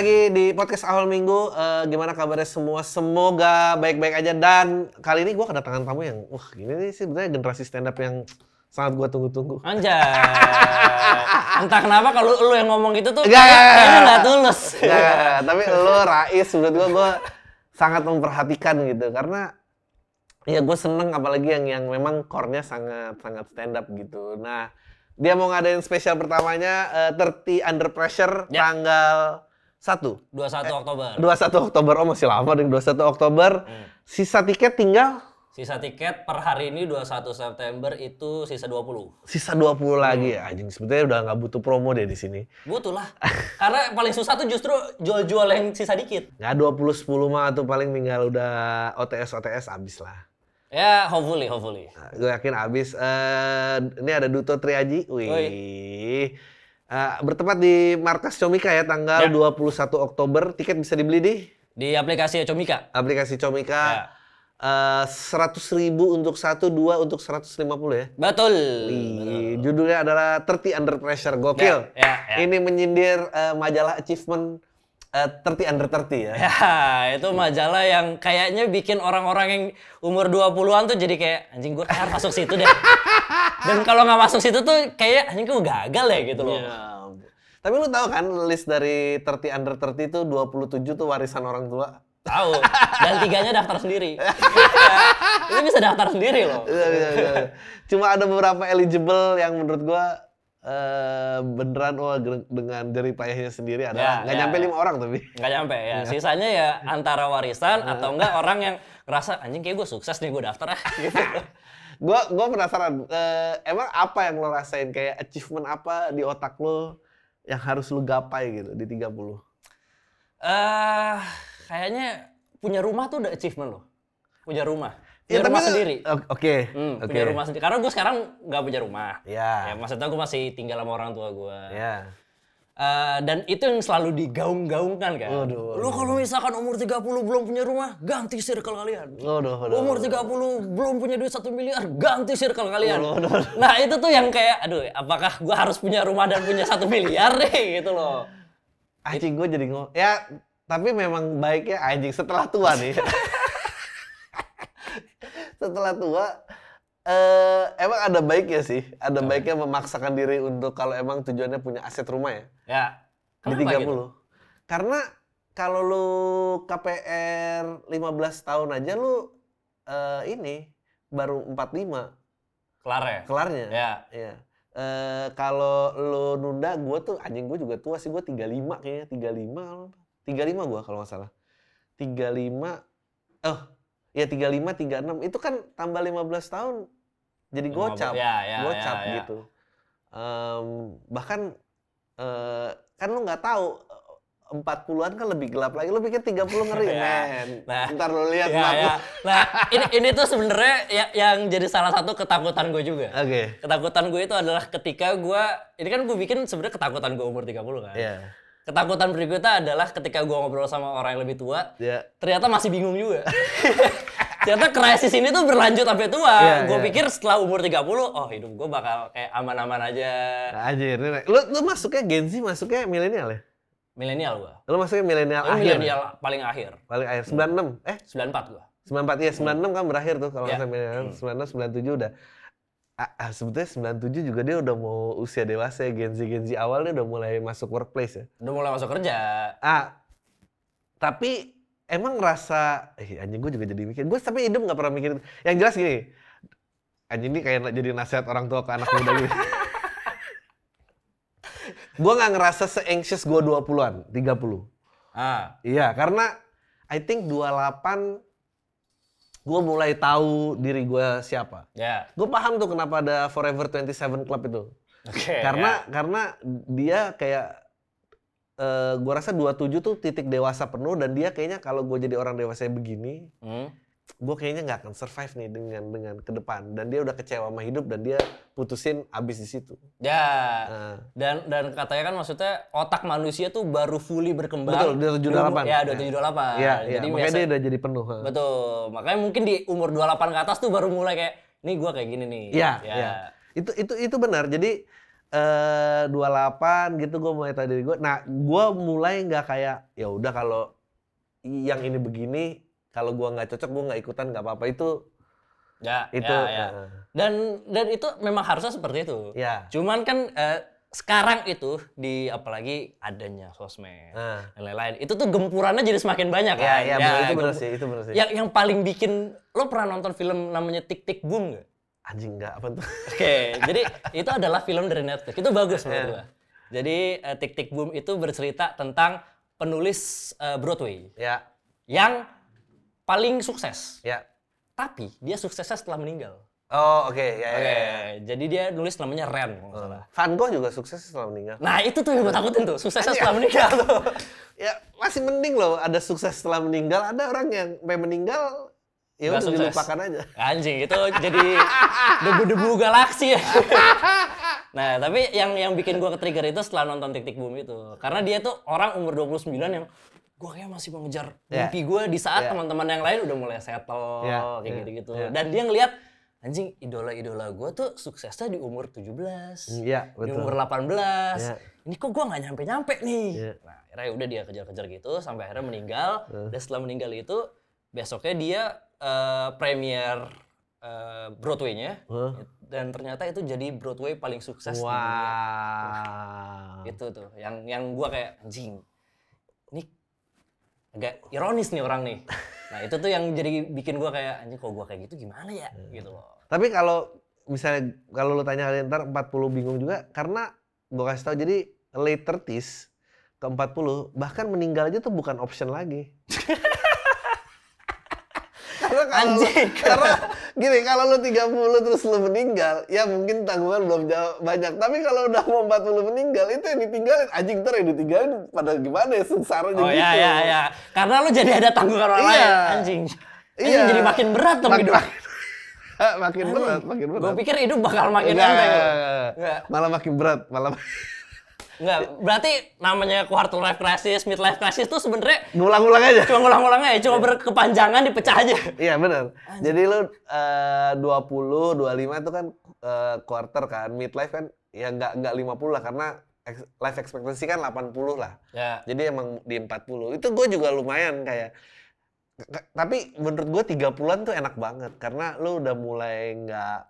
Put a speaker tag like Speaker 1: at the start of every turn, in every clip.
Speaker 1: lagi di podcast awal minggu. Eh, gimana kabarnya semua? Semoga baik-baik aja. Dan kali ini gue kedatangan tamu yang, wah ini sih sebenarnya generasi stand up yang sangat gue tunggu-tunggu.
Speaker 2: Anjay. Entah kenapa kalau lu yang ngomong gitu tuh
Speaker 1: enggak,
Speaker 2: kayaknya nggak tulus.
Speaker 1: Enggak. tapi lo Rais menurut gue gue sangat memperhatikan gitu karena ya gue seneng apalagi yang yang memang core-nya sangat sangat stand up gitu. Nah dia mau ngadain spesial pertamanya eh, 30 Under Pressure
Speaker 2: Ya.
Speaker 1: tanggal 1
Speaker 2: 21 Oktober.
Speaker 1: 21 Oktober oh masih lama deh 21 Oktober.
Speaker 2: Hmm.
Speaker 1: Sisa tiket tinggal
Speaker 2: Sisa tiket per hari ini 21 September itu sisa 20.
Speaker 1: sisa 20 lagi ya. Anjing sebetulnya udah nggak butuh promo deh di sini.
Speaker 2: Butuh lah. Karena paling susah tuh justru jual-jual yang sisa dikit.
Speaker 1: Nggak 20 10 mah tuh paling tinggal udah OTS OTS abis lah.
Speaker 2: Ya, hopefully, hopefully.
Speaker 1: Nah, gue yakin abis. Eh, ini ada Duto Triaji. Wih.
Speaker 2: Woi.
Speaker 1: Eh, bertempat di markas Comika ya tanggal
Speaker 2: Ya.
Speaker 1: 21 Oktober. Tiket bisa dibeli di
Speaker 2: Di aplikasi Comika.
Speaker 1: aplikasi Comika.
Speaker 2: Ya.
Speaker 1: Eh, 100 ribu untuk satu, dua untuk 150 ya.
Speaker 2: Betul.
Speaker 1: Wih, judulnya adalah 30 Under Pressure. Gokil.
Speaker 2: Ya, ya, ya.
Speaker 1: Ini menyindir eh, majalah achievement eh, 30 Under 30 ya.
Speaker 2: Ya, itu majalah yang kayaknya bikin orang-orang yang umur 20-an tuh jadi kayak anjing gue harus masuk situ deh. Dan kalau nggak masuk situ tuh kayak anjing gue gagal ya gitu loh.
Speaker 1: Ya. Tapi lu tahu kan list dari 30 under 30 itu 27 tuh warisan orang tua.
Speaker 2: Tahu. Dan tiganya daftar sendiri. itu bisa daftar sendiri loh.
Speaker 1: Iya, iya, iya. Cuma ada beberapa eligible yang menurut gua eh, beneran wah ge- dengan jerih payahnya sendiri ada
Speaker 2: Ya,
Speaker 1: nggak
Speaker 2: ya,
Speaker 1: nyampe
Speaker 2: ya.
Speaker 1: lima orang tapi.
Speaker 2: Nggak nyampe ya. Sisanya ya antara warisan atau enggak orang yang ngerasa anjing kayak gue sukses nih gue daftar ah gitu.
Speaker 1: Gua gua penasaran eh, emang apa yang lo rasain kayak achievement apa di otak lo yang harus lu gapai gitu di 30.
Speaker 2: Eh, kayaknya punya rumah tuh udah achievement loh. Punya rumah.
Speaker 1: Ya,
Speaker 2: rumah
Speaker 1: tapi-
Speaker 2: sendiri.
Speaker 1: Oke.
Speaker 2: Hmm,
Speaker 1: Oke.
Speaker 2: punya rumah sendiri. Karena gue sekarang nggak punya rumah.
Speaker 1: Ya.
Speaker 2: Ya, maksudnya gue masih tinggal sama orang tua gue.
Speaker 1: Ya.
Speaker 2: dan itu yang selalu digaung-gaungkan kan.
Speaker 1: Waduh,
Speaker 2: Lu kalau misalkan umur 30 belum punya rumah, ganti circle kalian.
Speaker 1: Waduh, waduh.
Speaker 2: Umur 30 belum punya duit 1 miliar, ganti circle kalian.
Speaker 1: Waduh, waduh, waduh.
Speaker 2: Nah itu tuh yang kayak, aduh apakah gue harus punya rumah dan punya 1 miliar nih gitu loh.
Speaker 1: Anjing gue jadi ngomong. Ya, tapi memang baiknya anjing setelah tua nih. setelah tua, eh emang ada baiknya sih. Ada baiknya memaksakan diri untuk kalau emang tujuannya punya aset rumah ya.
Speaker 2: Ya,
Speaker 1: Di
Speaker 2: kenapa
Speaker 1: 30.
Speaker 2: gitu?
Speaker 1: Karena kalau lu KPR 15 tahun aja lu eh, ini baru 45
Speaker 2: Kelar ya?
Speaker 1: kelarnya.
Speaker 2: Ya.
Speaker 1: Iya. Eh kalau lu nunda, gue tuh anjing gue juga tua sih, gue 35 kayaknya, 35 35 gue kalau nggak salah. 35 oh ya 35 36 itu kan tambah 15 tahun jadi gocap.
Speaker 2: Ya, ya,
Speaker 1: gocap
Speaker 2: ya, ya.
Speaker 1: gitu. Em, bahkan eh kan lu nggak tahu eh, 40-an kan lebih gelap lagi. Lu pikir 30 ngeri,
Speaker 2: Ya.
Speaker 1: men.
Speaker 2: Nah.
Speaker 1: Ntar lu lihat
Speaker 2: Ya,
Speaker 1: 40.
Speaker 2: ya. Nah, ini ini tuh sebenarnya ya, yang jadi salah satu ketakutan gue juga.
Speaker 1: Oke.
Speaker 2: Ketakutan gue itu adalah ketika gue, ini kan gue bikin sebenarnya ketakutan gue umur 30 kan.
Speaker 1: Iya.
Speaker 2: Ketakutan berikutnya adalah ketika gue ngobrol sama orang yang lebih tua,
Speaker 1: Ya.
Speaker 2: ternyata masih bingung juga. ternyata krisis ini tuh berlanjut sampai tua.
Speaker 1: Iya,
Speaker 2: gue
Speaker 1: iya.
Speaker 2: pikir setelah umur 30, oh hidup gue bakal kayak aman-aman aja.
Speaker 1: Anjir, lu lu masuknya Gen Z, masuknya milenial ya?
Speaker 2: Milenial gue.
Speaker 1: Lu masuknya milenial akhir.
Speaker 2: milenial paling akhir.
Speaker 1: Paling akhir 96. Eh,
Speaker 2: 94 gue.
Speaker 1: 94 ya, 96 kan berakhir tuh kalau
Speaker 2: Ya.
Speaker 1: saya milenial. 96 97 udah ah, ah, sebetulnya 97 juga dia udah mau usia dewasa ya, Gen Z Gen Z awal dia udah mulai masuk workplace ya.
Speaker 2: Udah mulai masuk kerja.
Speaker 1: Ah, tapi emang ngerasa, eh anjing gue juga jadi mikir. Gue tapi hidup nggak pernah mikir. Yang jelas gini, anjing ini kayak jadi nasihat orang tua ke anak muda gitu. gue nggak ngerasa se-anxious gue 20-an, 30.
Speaker 2: Ah,
Speaker 1: Iya, karena I think 28 gue mulai tahu diri gue siapa.
Speaker 2: ya.
Speaker 1: Gue paham tuh kenapa ada Forever 27 Club itu.
Speaker 2: Oke.
Speaker 1: karena
Speaker 2: ya.
Speaker 1: karena dia kayak eh gue rasa 27 tuh titik dewasa penuh dan dia kayaknya kalau gue jadi orang dewasa begini,
Speaker 2: Hmm.
Speaker 1: Gue kayaknya nggak akan survive nih dengan dengan ke depan dan dia udah kecewa sama hidup dan dia putusin abis di situ.
Speaker 2: Ya.
Speaker 1: Nah,
Speaker 2: Dan dan katanya kan maksudnya otak manusia tuh baru fully berkembang.
Speaker 1: Betul, di 78.
Speaker 2: Ya, 27 28.
Speaker 1: Iya, iya,
Speaker 2: Jadi
Speaker 1: makanya
Speaker 2: biasa-
Speaker 1: dia udah jadi penuh.
Speaker 2: Betul. Makanya mungkin di umur 28 ke atas tuh baru mulai kayak nih gua kayak gini nih.
Speaker 1: Iya,
Speaker 2: Ya.
Speaker 1: iya. Itu itu itu benar. Jadi eh 28 gitu gue mulai tahu diri gue. Nah, gue mulai nggak kayak ya udah kalau yang ini begini, kalau gua nggak cocok gue nggak ikutan nggak apa-apa itu
Speaker 2: Ya,
Speaker 1: itu
Speaker 2: ya, ya.
Speaker 1: eh,
Speaker 2: Dan dan itu memang harusnya seperti itu.
Speaker 1: ya.
Speaker 2: Cuman kan eh, sekarang itu di apalagi adanya sosmed
Speaker 1: Nah.
Speaker 2: dan lain-lain, itu tuh gempurannya jadi semakin banyak
Speaker 1: Ya,
Speaker 2: kan.
Speaker 1: ya, bener, itu bener
Speaker 2: gem-
Speaker 1: sih, itu bener sih.
Speaker 2: Yang yang paling bikin lo pernah nonton film namanya Tik Tik Boom nggak?
Speaker 1: Anjing nggak apa tuh?
Speaker 2: Oke, jadi itu adalah film dari Netflix. Itu bagus menurut
Speaker 1: Iya.
Speaker 2: gua. Jadi eh, Tik Tik Boom itu bercerita tentang penulis eh, Broadway
Speaker 1: ya,
Speaker 2: yang paling sukses.
Speaker 1: ya.
Speaker 2: Tapi dia suksesnya setelah meninggal.
Speaker 1: Oh, oke, ya, ya,
Speaker 2: Oke,
Speaker 1: ya.
Speaker 2: jadi dia nulis namanya Ren kalau salah.
Speaker 1: Van Gogh juga sukses setelah meninggal.
Speaker 2: Nah itu tuh yang gue takutin tuh, suksesnya
Speaker 1: Iya.
Speaker 2: setelah meninggal tuh.
Speaker 1: Ya masih mending loh ada sukses setelah meninggal. Ada orang yang sampai meninggal ya udah dilupakan aja.
Speaker 2: Anjing, itu jadi debu-debu galaksi ya. nah, tapi yang yang bikin gue ke-trigger itu setelah nonton Tik Tik Boom itu. Karena dia tuh orang umur 29 yang gue kayak masih mengejar
Speaker 1: Ya.
Speaker 2: mimpi gue di saat
Speaker 1: Ya.
Speaker 2: teman-teman yang lain udah mulai settle
Speaker 1: Ya,
Speaker 2: kayak
Speaker 1: ya,
Speaker 2: gitu-gitu.
Speaker 1: ya.
Speaker 2: Dan dia ngelihat anjing idola-idola gue tuh suksesnya di umur 17.
Speaker 1: Iya,
Speaker 2: di
Speaker 1: betul.
Speaker 2: umur 18.
Speaker 1: Ya.
Speaker 2: Ini kok gue nggak nyampe-nyampe nih.
Speaker 1: Ya.
Speaker 2: Nah, akhirnya udah dia kejar-kejar gitu sampai akhirnya meninggal. Dan setelah meninggal itu besoknya dia eh, premier eh, Broadway-nya
Speaker 1: Hah?
Speaker 2: dan ternyata itu jadi Broadway paling sukses di dunia.
Speaker 1: Wow.
Speaker 2: Itu tuh yang yang gua kayak anjing. Agak ironis nih orang nih. Nah, itu tuh yang jadi bikin gua kayak anjing kok gua kayak gitu gimana ya gitu loh.
Speaker 1: Tapi kalau misalnya kalau lu tanya kalian ntar 40 bingung juga karena gua kasih tahu jadi late 30s ke 40 bahkan meninggal aja tuh bukan option lagi. karena kalau
Speaker 2: Anjing.
Speaker 1: karena gini kalau lu 30 terus lu meninggal ya mungkin tanggungan belum jauh banyak tapi kalau udah mau 40 meninggal itu yang ditinggalin anjing ntar yang ditinggalin pada gimana ya sengsaranya
Speaker 2: Oh
Speaker 1: gitu.
Speaker 2: ya ya ya. Karena lu jadi ada tanggungan orang
Speaker 1: Iya.
Speaker 2: lain anjing. Anjing
Speaker 1: Iya.
Speaker 2: jadi makin berat dong hidup.
Speaker 1: mak- makin berat, makin berat.
Speaker 2: Gue pikir hidup bakal makin enteng.
Speaker 1: Malah makin berat, malah
Speaker 2: Enggak, berarti namanya quarter life crisis, mid life crisis tuh sebenarnya
Speaker 1: ngulang-ngulang aja.
Speaker 2: cuma ngulang-ngulang aja, cuma berkepanjangan dipecah aja.
Speaker 1: Iya benar. Jadi lu eh, 20, 25 itu kan eh, quarter kan, midlife kan ya nggak nggak 50 lah karena life expectancy kan 80 lah.
Speaker 2: Ya.
Speaker 1: Jadi emang di 40. Itu gue juga lumayan kayak tapi menurut gue 30-an tuh enak banget karena lu udah mulai nggak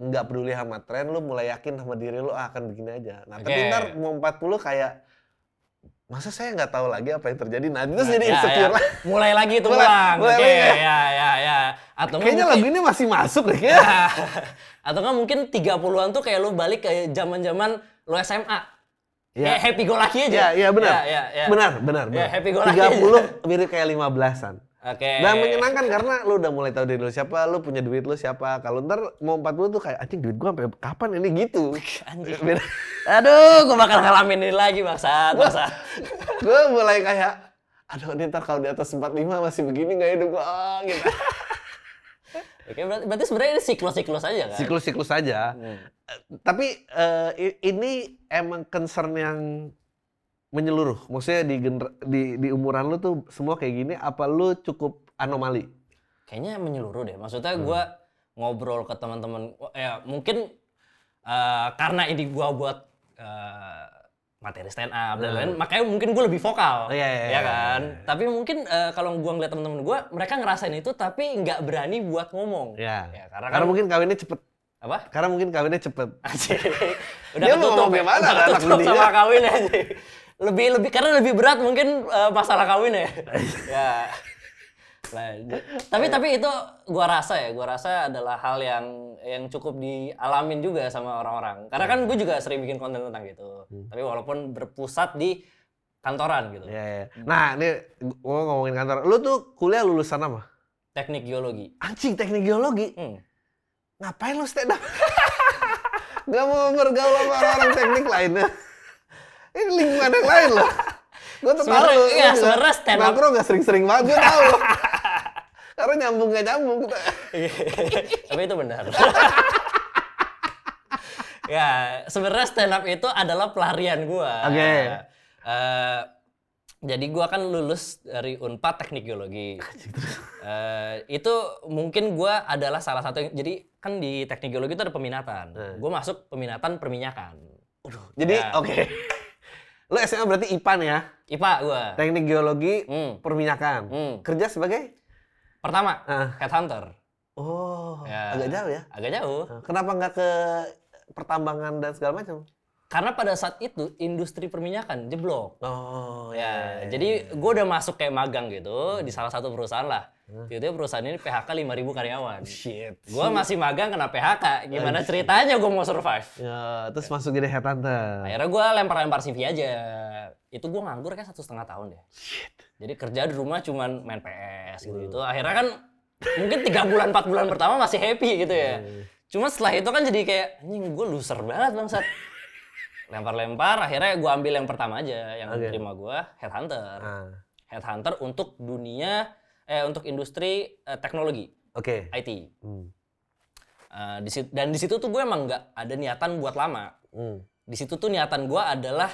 Speaker 1: nggak peduli sama tren, lu mulai yakin sama diri lu ah, akan begini aja. Nah, tapi
Speaker 2: Oke.
Speaker 1: ntar mau 40 kayak masa saya nggak tahu lagi apa yang terjadi. Nah, itu jadi
Speaker 2: Ya,
Speaker 1: insecure
Speaker 2: ya.
Speaker 1: lah.
Speaker 2: Mulai lagi tuh
Speaker 1: Mulai-
Speaker 2: ulang.
Speaker 1: mulai
Speaker 2: Oke,
Speaker 1: lagi ya.
Speaker 2: ya ya ya. Atau
Speaker 1: Kayaknya lagu
Speaker 2: mungkin,
Speaker 1: ini masih masuk deh kayaknya.
Speaker 2: Atau nggak mungkin 30-an tuh kayak lu balik ke zaman-zaman lu SMA.
Speaker 1: Iya.
Speaker 2: Kayak happy go lucky aja.
Speaker 1: Iya, iya benar.
Speaker 2: Ya, ya, ya.
Speaker 1: Benar, benar,
Speaker 2: Ya,
Speaker 1: benar.
Speaker 2: happy go lucky
Speaker 1: 30 mirip kayak 15-an.
Speaker 2: Oke.
Speaker 1: Dan menyenangkan karena lu udah mulai tahu diri lu siapa, lu punya duit lu siapa. Kalau ntar mau 40 tuh kayak anjing duit gua sampai kapan ini gitu.
Speaker 2: Anjing.
Speaker 1: Beda.
Speaker 2: Aduh, gua bakal ngalamin ini lagi bangsat, bangsat.
Speaker 1: gua mulai kayak aduh ini ntar kalau di atas 45 masih begini nggak hidup gua ah, gitu.
Speaker 2: Oke, berarti, berarti sebenarnya ini siklus-siklus aja kan?
Speaker 1: Siklus-siklus saja.
Speaker 2: Hmm.
Speaker 1: Tapi i- ini emang concern yang menyeluruh. Maksudnya di, gener- di di umuran lu tuh semua kayak gini apa lu cukup anomali?
Speaker 2: kayaknya menyeluruh deh. Maksudnya
Speaker 1: Hmm.
Speaker 2: gua ngobrol ke teman-teman, wah, ya mungkin eh, karena ini gua buat eh, materi stand up dan lain-lain, makanya mungkin gue lebih vokal,
Speaker 1: Hmm. Oh, iya, iya,
Speaker 2: ya
Speaker 1: iya,
Speaker 2: kan.
Speaker 1: iya, iya.
Speaker 2: Tapi mungkin eh, kalau gua ngeliat teman-teman gua, mereka ngerasain itu tapi nggak berani buat ngomong.
Speaker 1: Ya.
Speaker 2: Ya, karena
Speaker 1: Karena
Speaker 2: kan-
Speaker 1: mungkin kawinnya cepet.
Speaker 2: Apa?
Speaker 1: Karena mungkin kawinnya cepet.
Speaker 2: Udah
Speaker 1: Dia mau
Speaker 2: ketutup,
Speaker 1: ngomong
Speaker 2: ya.
Speaker 1: gimana,
Speaker 2: Udah ketutup sama kawin aja. Lebih lebih karena lebih berat mungkin eh, masalah kawin ya. ya. Tapi tapi itu gua rasa ya, gua rasa adalah hal yang yang cukup dialamin juga sama orang-orang. Karena kan gue juga sering bikin konten tentang gitu. Tapi walaupun berpusat di kantoran gitu.
Speaker 1: Ya, ya. Nah, ini gua ngomongin kantor. Lu tuh kuliah lulusan apa?
Speaker 2: Teknik geologi.
Speaker 1: Anjing, teknik geologi.
Speaker 2: Hmm.
Speaker 1: Ngapain lu stand up? Gak mau bergaul sama orang-orang teknik lainnya. Ini lingkungan yang lain loh. Gue tuh tahu
Speaker 2: iya, sebenarnya stand up-
Speaker 1: Nongkrong gak sering-sering banget, gue tahu. Karena nyambung gak nyambung. Kita.
Speaker 2: Tapi itu benar. ya, sebenarnya stand up itu adalah pelarian gua.
Speaker 1: Oke.
Speaker 2: Eh, Jadi gua kan lulus dari Unpad Teknik Geologi. Eh, itu mungkin gua adalah salah satu yang, jadi kan di Teknik Geologi itu ada peminatan.
Speaker 1: Hmm.
Speaker 2: Gua masuk peminatan perminyakan.
Speaker 1: Jadi
Speaker 2: Ya.
Speaker 1: oke. Lu SMA berarti IPA nih ya?
Speaker 2: IPA gua.
Speaker 1: Teknik Geologi
Speaker 2: Hmm.
Speaker 1: Perminyakan.
Speaker 2: Hmm.
Speaker 1: Kerja sebagai?
Speaker 2: Pertama,
Speaker 1: Ah.
Speaker 2: headhunter.
Speaker 1: Oh,
Speaker 2: Ya.
Speaker 1: agak jauh ya.
Speaker 2: Agak jauh.
Speaker 1: Kenapa nggak ke pertambangan dan segala macam?
Speaker 2: Karena pada saat itu industri perminyakan jeblok.
Speaker 1: Oh,
Speaker 2: Ya, jadi gue udah masuk kayak magang gitu di salah satu perusahaan lah. Tiba-tiba perusahaan ini PHK 5.000 karyawan.
Speaker 1: Shit.
Speaker 2: Gue masih magang kena PHK. Gimana ceritanya gue mau survive?
Speaker 1: Ya, terus masuk jadi headhunter.
Speaker 2: Akhirnya gue lempar-lempar CV aja. Itu gue nganggur kayak satu setengah tahun deh. Jadi kerja di rumah cuman main PS gitu gitu. Akhirnya kan mungkin tiga bulan empat bulan pertama masih happy gitu ya. Cuma setelah itu kan jadi kayak anjing gue loser banget bangsat. Lempar-lempar, akhirnya gue ambil yang pertama aja yang
Speaker 1: Oke.
Speaker 2: terima gue headhunter.
Speaker 1: Ah,
Speaker 2: Headhunter untuk dunia eh untuk industri eh, teknologi
Speaker 1: Oke.
Speaker 2: IT.
Speaker 1: Hmm.
Speaker 2: Eh, di dan di situ tuh gue emang nggak ada niatan buat lama.
Speaker 1: Hmm.
Speaker 2: Di situ tuh niatan gue adalah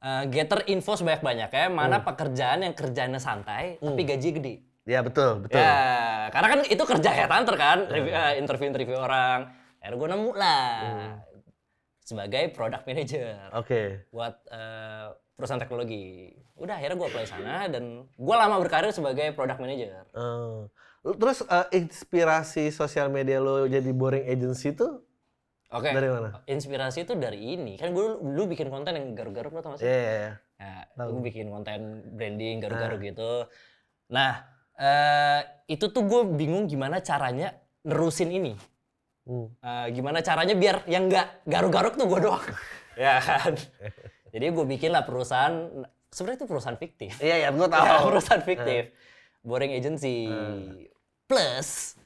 Speaker 2: eh, gather info sebanyak-banyak ya, mana pekerjaan yang kerjanya santai tapi gaji gede.
Speaker 1: Ya betul, betul.
Speaker 2: Ya, karena kan itu kerja headhunter kan, Revi- eh, interview-interview orang. Akhirnya gue nemu lah sebagai product manager
Speaker 1: Oke.
Speaker 2: buat eh, perusahaan teknologi. Udah akhirnya gue apply sana dan gue lama berkarir sebagai product manager.
Speaker 1: Lu- terus eh, inspirasi sosial media lo jadi boring agency itu
Speaker 2: Oke.
Speaker 1: dari mana?
Speaker 2: Inspirasi itu dari ini. Kan gue dulu bikin konten yang garuk-garuk lo tau gak sih?
Speaker 1: Iya, iya, iya.
Speaker 2: Ya, gue bikin konten branding garuk-garuk gitu. Nah, eh, itu tuh gue bingung gimana caranya nerusin ini.
Speaker 1: Hmm.
Speaker 2: Eh, gimana caranya biar yang nggak garuk-garuk tuh gue doang. ya kan? Jadi gue bikin lah perusahaan, sebenarnya itu perusahaan fiktif.
Speaker 1: Iya, iya, gue
Speaker 2: Ya,
Speaker 1: tahu.
Speaker 2: perusahaan fiktif. Boring agency. Plus,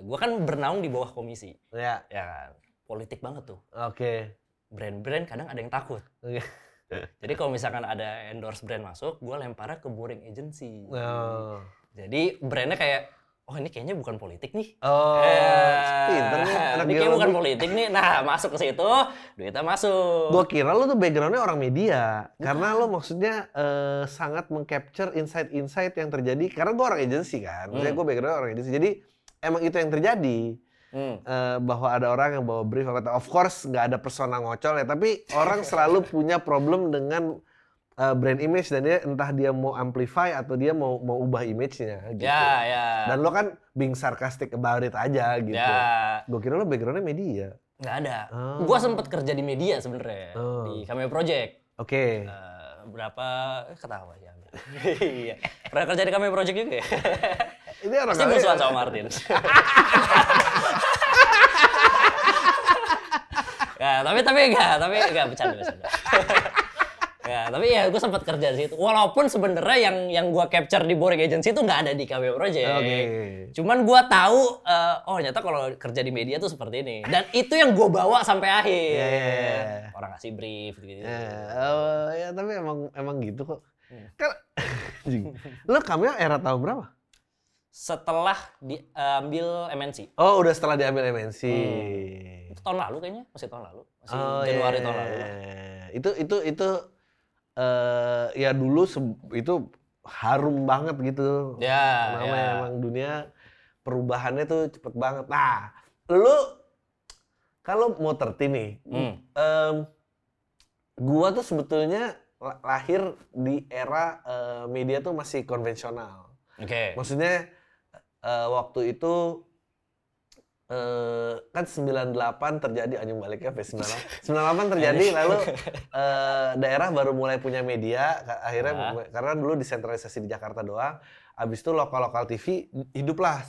Speaker 2: gue kan bernaung di bawah komisi.
Speaker 1: Ya,
Speaker 2: Ya kan? Politik banget tuh.
Speaker 1: oke.
Speaker 2: Brand-brand kadang ada yang takut.
Speaker 1: Oke.
Speaker 2: Jadi kalau misalkan ada endorse brand masuk, gue lemparnya ke boring agency.
Speaker 1: Oh.
Speaker 2: Jadi brandnya kayak, oh ini kayaknya bukan politik nih.
Speaker 1: Oh,
Speaker 2: Eh,
Speaker 1: pinter nih anak
Speaker 2: ini kayaknya bukan politik nih. Nah, masuk ke situ, duitnya masuk.
Speaker 1: Gue kira lu tuh backgroundnya orang media, karena lo maksudnya eh, sangat mengcapture insight-insight yang terjadi. Karena gue orang agency kan, maksudnya gue backgroundnya orang agency. Jadi emang itu yang terjadi
Speaker 2: Hmm.
Speaker 1: eh, bahwa ada orang yang bawa brief of course nggak ada persona ngocol ya, tapi orang selalu punya problem dengan eh, brand image dan dia entah dia mau amplify atau dia mau mau ubah image-nya gitu.
Speaker 2: Ya, ya.
Speaker 1: Dan lo kan being sarcastic about it aja gitu.
Speaker 2: Ya,
Speaker 1: Gue kira lo backgroundnya media.
Speaker 2: nggak ada.
Speaker 1: Oh.
Speaker 2: Gua sempet kerja di media sebenarnya
Speaker 1: Oh.
Speaker 2: di Cameo Project.
Speaker 1: Oke.
Speaker 2: Eh, berapa eh, ketawa ya. Iya. Pernah kerja di Cameo Project juga ya?
Speaker 1: Ini orang
Speaker 2: Pasti musuhan sama Martin. tapi tapi enggak, tapi enggak bercanda bercanda. Ya, tapi ya gue sempat kerja di situ. Walaupun sebenarnya yang yang gue capture di Boring Agency itu nggak ada di KW Project.
Speaker 1: Oke.
Speaker 2: Cuman gue tahu, eh, oh ternyata kalau kerja di media tuh seperti ini. Dan itu yang gue bawa sampai akhir.
Speaker 1: Iya, iya, iya.
Speaker 2: Orang ngasih brief gitu.
Speaker 1: Ya, oh, ya tapi emang emang gitu kok.
Speaker 2: Iya.
Speaker 1: Kan, lo cameo era tahun berapa?
Speaker 2: Setelah diambil MNC.
Speaker 1: Oh, udah setelah diambil MNC.
Speaker 2: Itu tahun lalu kayaknya, masih tahun lalu. Masih
Speaker 1: Oh,
Speaker 2: Januari
Speaker 1: iya,
Speaker 2: tahun lalu.
Speaker 1: iya. Itu itu itu eh ya dulu itu harum banget gitu.
Speaker 2: Ya,
Speaker 1: Namanya
Speaker 2: ya.
Speaker 1: emang dunia perubahannya tuh cepet banget. Nah, lu kalau mau terti nih,
Speaker 2: Hmm.
Speaker 1: em, gua tuh sebetulnya la- lahir di era eh, media tuh masih konvensional.
Speaker 2: Oke.
Speaker 1: Maksudnya eh, waktu itu eh, kan 98 terjadi anjing baliknya ke 98. 98 terjadi lalu eh, daerah baru mulai punya media akhirnya
Speaker 2: Ah.
Speaker 1: karena dulu desentralisasi di Jakarta doang. Habis itu lokal-lokal TV hiduplah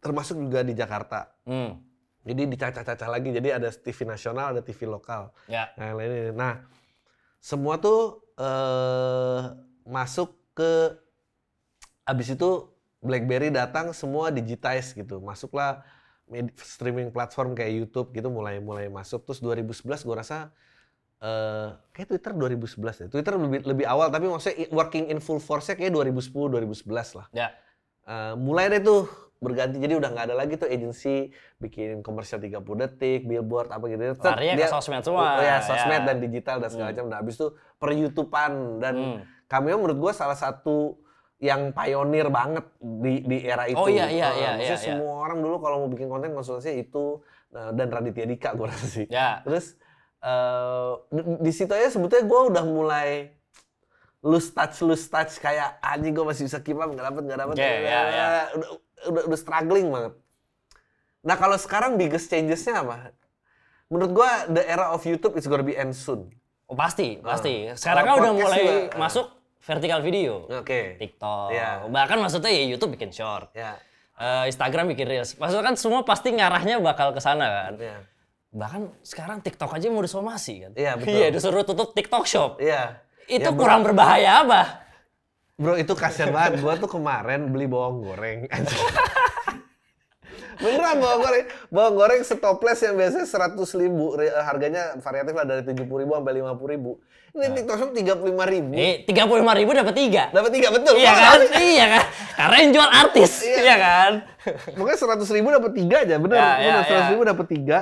Speaker 1: termasuk juga di Jakarta.
Speaker 2: Hmm.
Speaker 1: Jadi dicacah-cacah lagi. Jadi ada TV nasional, ada TV lokal.
Speaker 2: Ya.
Speaker 1: Nah, nah semua tuh eh, masuk ke abis itu BlackBerry datang semua digitize gitu. Masuklah streaming platform kayak YouTube gitu mulai mulai masuk. Terus 2011 gua rasa eh kayak Twitter 2011 ya. Twitter lebih lebih awal tapi maksudnya working in full force-nya kayak 2010 2011 lah.
Speaker 2: Ya.
Speaker 1: Eh, mulai deh tuh berganti jadi udah nggak ada lagi tuh agency bikin komersial 30 detik, billboard apa gitu. Set,
Speaker 2: Larinya ke
Speaker 1: dia-
Speaker 2: sosmed semua,
Speaker 1: Oh, ya, sosmed
Speaker 2: ya.
Speaker 1: dan digital dan segala macam. Nah, habis itu per YouTubean dan
Speaker 2: Hmm.
Speaker 1: Cameo menurut gua salah satu yang pionir banget di di era itu.
Speaker 2: Oh, iya, iya,
Speaker 1: Eh,
Speaker 2: iya, iya, iya.
Speaker 1: semua orang dulu kalau mau bikin konten konsultasi itu eh, dan Raditya Dika gua rasa sih.
Speaker 2: Ya.
Speaker 1: Terus eh di, di situ aja sebetulnya gue udah mulai lose touch lose touch kayak anjing gue masih bisa keep up nggak dapet nggak dapet
Speaker 2: Oke, ya, ya.
Speaker 1: udah, udah udah struggling banget. Nah kalau sekarang biggest changesnya apa? Menurut gue the era of YouTube is gonna be end soon.
Speaker 2: Oh, pasti, pasti.
Speaker 1: Ah.
Speaker 2: Sekarang kan udah mulai
Speaker 1: juga,
Speaker 2: masuk vertical video.
Speaker 1: Oke.
Speaker 2: TikTok.
Speaker 1: Iya.
Speaker 2: Bahkan maksudnya ya YouTube bikin short.
Speaker 1: Ya.
Speaker 2: Eh, Instagram bikin reels. Maksudnya kan semua pasti ngarahnya bakal ke sana kan.
Speaker 1: Ya.
Speaker 2: Bahkan sekarang TikTok aja mau disomasi kan.
Speaker 1: Iya, betul.
Speaker 2: Iya, disuruh tutup TikTok Shop.
Speaker 1: Iya.
Speaker 2: Itu
Speaker 1: Ya, bro,
Speaker 2: kurang berbahaya apa?
Speaker 1: Bro itu kasihan banget. Gue tuh kemarin beli bawang goreng. Beneran bawang goreng. Bawang goreng setoples yang biasanya 100 ribu. Harganya variatif lah dari 70 ribu sampai 50 ribu. Ini TikTok Shop 35 ribu.
Speaker 2: Eh, 35 ribu dapat tiga.
Speaker 1: Dapat tiga betul.
Speaker 2: Iya kan? iya kan? Karena yang jual artis.
Speaker 1: Iya.
Speaker 2: Iya kan?
Speaker 1: Pokoknya 100 ribu dapat tiga aja. Bener.
Speaker 2: Ya,
Speaker 1: bener.
Speaker 2: ya,
Speaker 1: 100
Speaker 2: ya.
Speaker 1: ribu dapat tiga.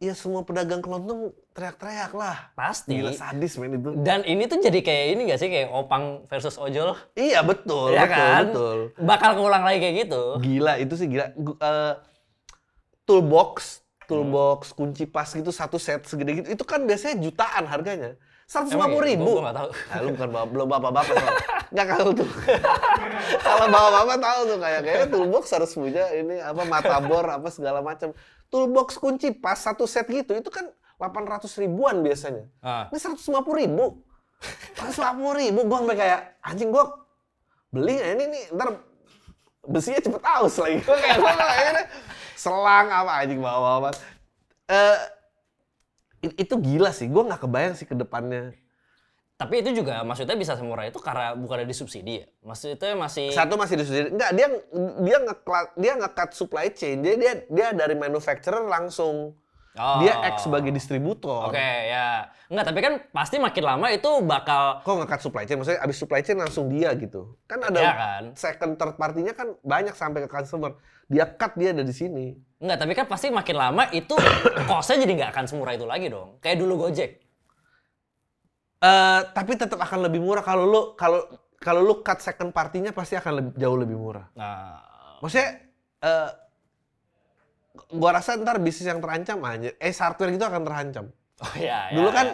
Speaker 1: Ya semua pedagang kelontong teriak-teriak lah.
Speaker 2: Pasti.
Speaker 1: Gila sadis men itu.
Speaker 2: Dan ini tuh jadi kayak ini gak sih? Kayak opang versus ojol.
Speaker 1: Iya betul,
Speaker 2: Iya
Speaker 1: betul,
Speaker 2: kan?
Speaker 1: betul.
Speaker 2: Bakal keulang lagi kayak gitu.
Speaker 1: Gila itu sih gila. Eh, toolbox, toolbox kunci pas gitu satu set segede gitu. Itu kan biasanya jutaan harganya. Seratus lima puluh
Speaker 2: iya?
Speaker 1: ribu.
Speaker 2: Gua nggak tahu.
Speaker 1: Nah, lu bukan bapak, belum bapak-bapak. Nggak kalau tuh. kalau bapak-bapak tahu tuh kayak kayaknya toolbox harus punya ini apa matabor apa segala macam. Toolbox kunci pas satu set gitu itu kan 800 ribuan biasanya.
Speaker 2: Ah.
Speaker 1: Ini 150 ribu. 150 ribu, gue sampai kayak, anjing gue beli ini nih, ntar besinya cepet aus lagi. Gue kayak, gue kayaknya selang apa anjing bawa apa. Eh, i- itu gila sih, gue nggak kebayang sih ke depannya.
Speaker 2: Tapi itu juga maksudnya bisa semurah itu karena bukan ada disubsidi ya. Maksudnya masih
Speaker 1: Satu masih disubsidi, enggak dia dia nge dia nge-cut supply chain, dia dia dia dari manufacturer langsung
Speaker 2: Oh.
Speaker 1: dia X sebagai distributor.
Speaker 2: Oke, ya. Enggak, tapi kan pasti makin lama itu bakal
Speaker 1: kok nggak cut supply chain? Maksudnya abis supply chain langsung dia gitu. Kan ada
Speaker 2: Iya kan?
Speaker 1: second third partinya kan banyak sampai ke customer. Dia cut dia dari sini.
Speaker 2: Enggak, tapi kan pasti makin lama itu kosnya jadi nggak akan semurah itu lagi dong. Kayak dulu Gojek.
Speaker 1: Eh tapi tetap akan lebih murah kalau lu kalau kalau lu cut second partinya pasti akan lebih, jauh lebih murah.
Speaker 2: Nah,
Speaker 1: Maksudnya eh gua rasa ntar bisnis yang terancam aja. Eh hardware gitu akan terancam.
Speaker 2: oh ya,
Speaker 1: Dulu
Speaker 2: ya,
Speaker 1: kan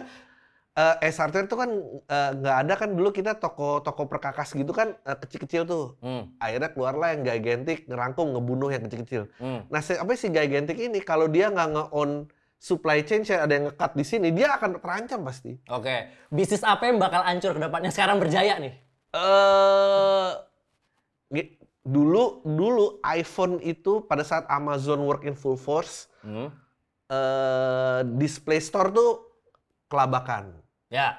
Speaker 2: ya.
Speaker 1: eh hardware itu kan eh, nggak ada kan dulu kita toko-toko perkakas gitu kan eh, kecil-kecil tuh.
Speaker 2: Hmm,
Speaker 1: Akhirnya keluarlah yang gigantic ngerangkum ngebunuh yang kecil-kecil.
Speaker 2: hmm.
Speaker 1: Nah, si, apa si Gigantic ini kalau dia nggak nge-own supply chain, saya ada yang nge-cut di sini, dia akan terancam pasti.
Speaker 2: Oke, bisnis apa yang bakal hancur ke depannya sekarang berjaya nih?
Speaker 1: Eh gi- dulu dulu iPhone itu pada saat Amazon work in full force,
Speaker 2: Hmm.
Speaker 1: eh display store tuh kelabakan.
Speaker 2: Ya.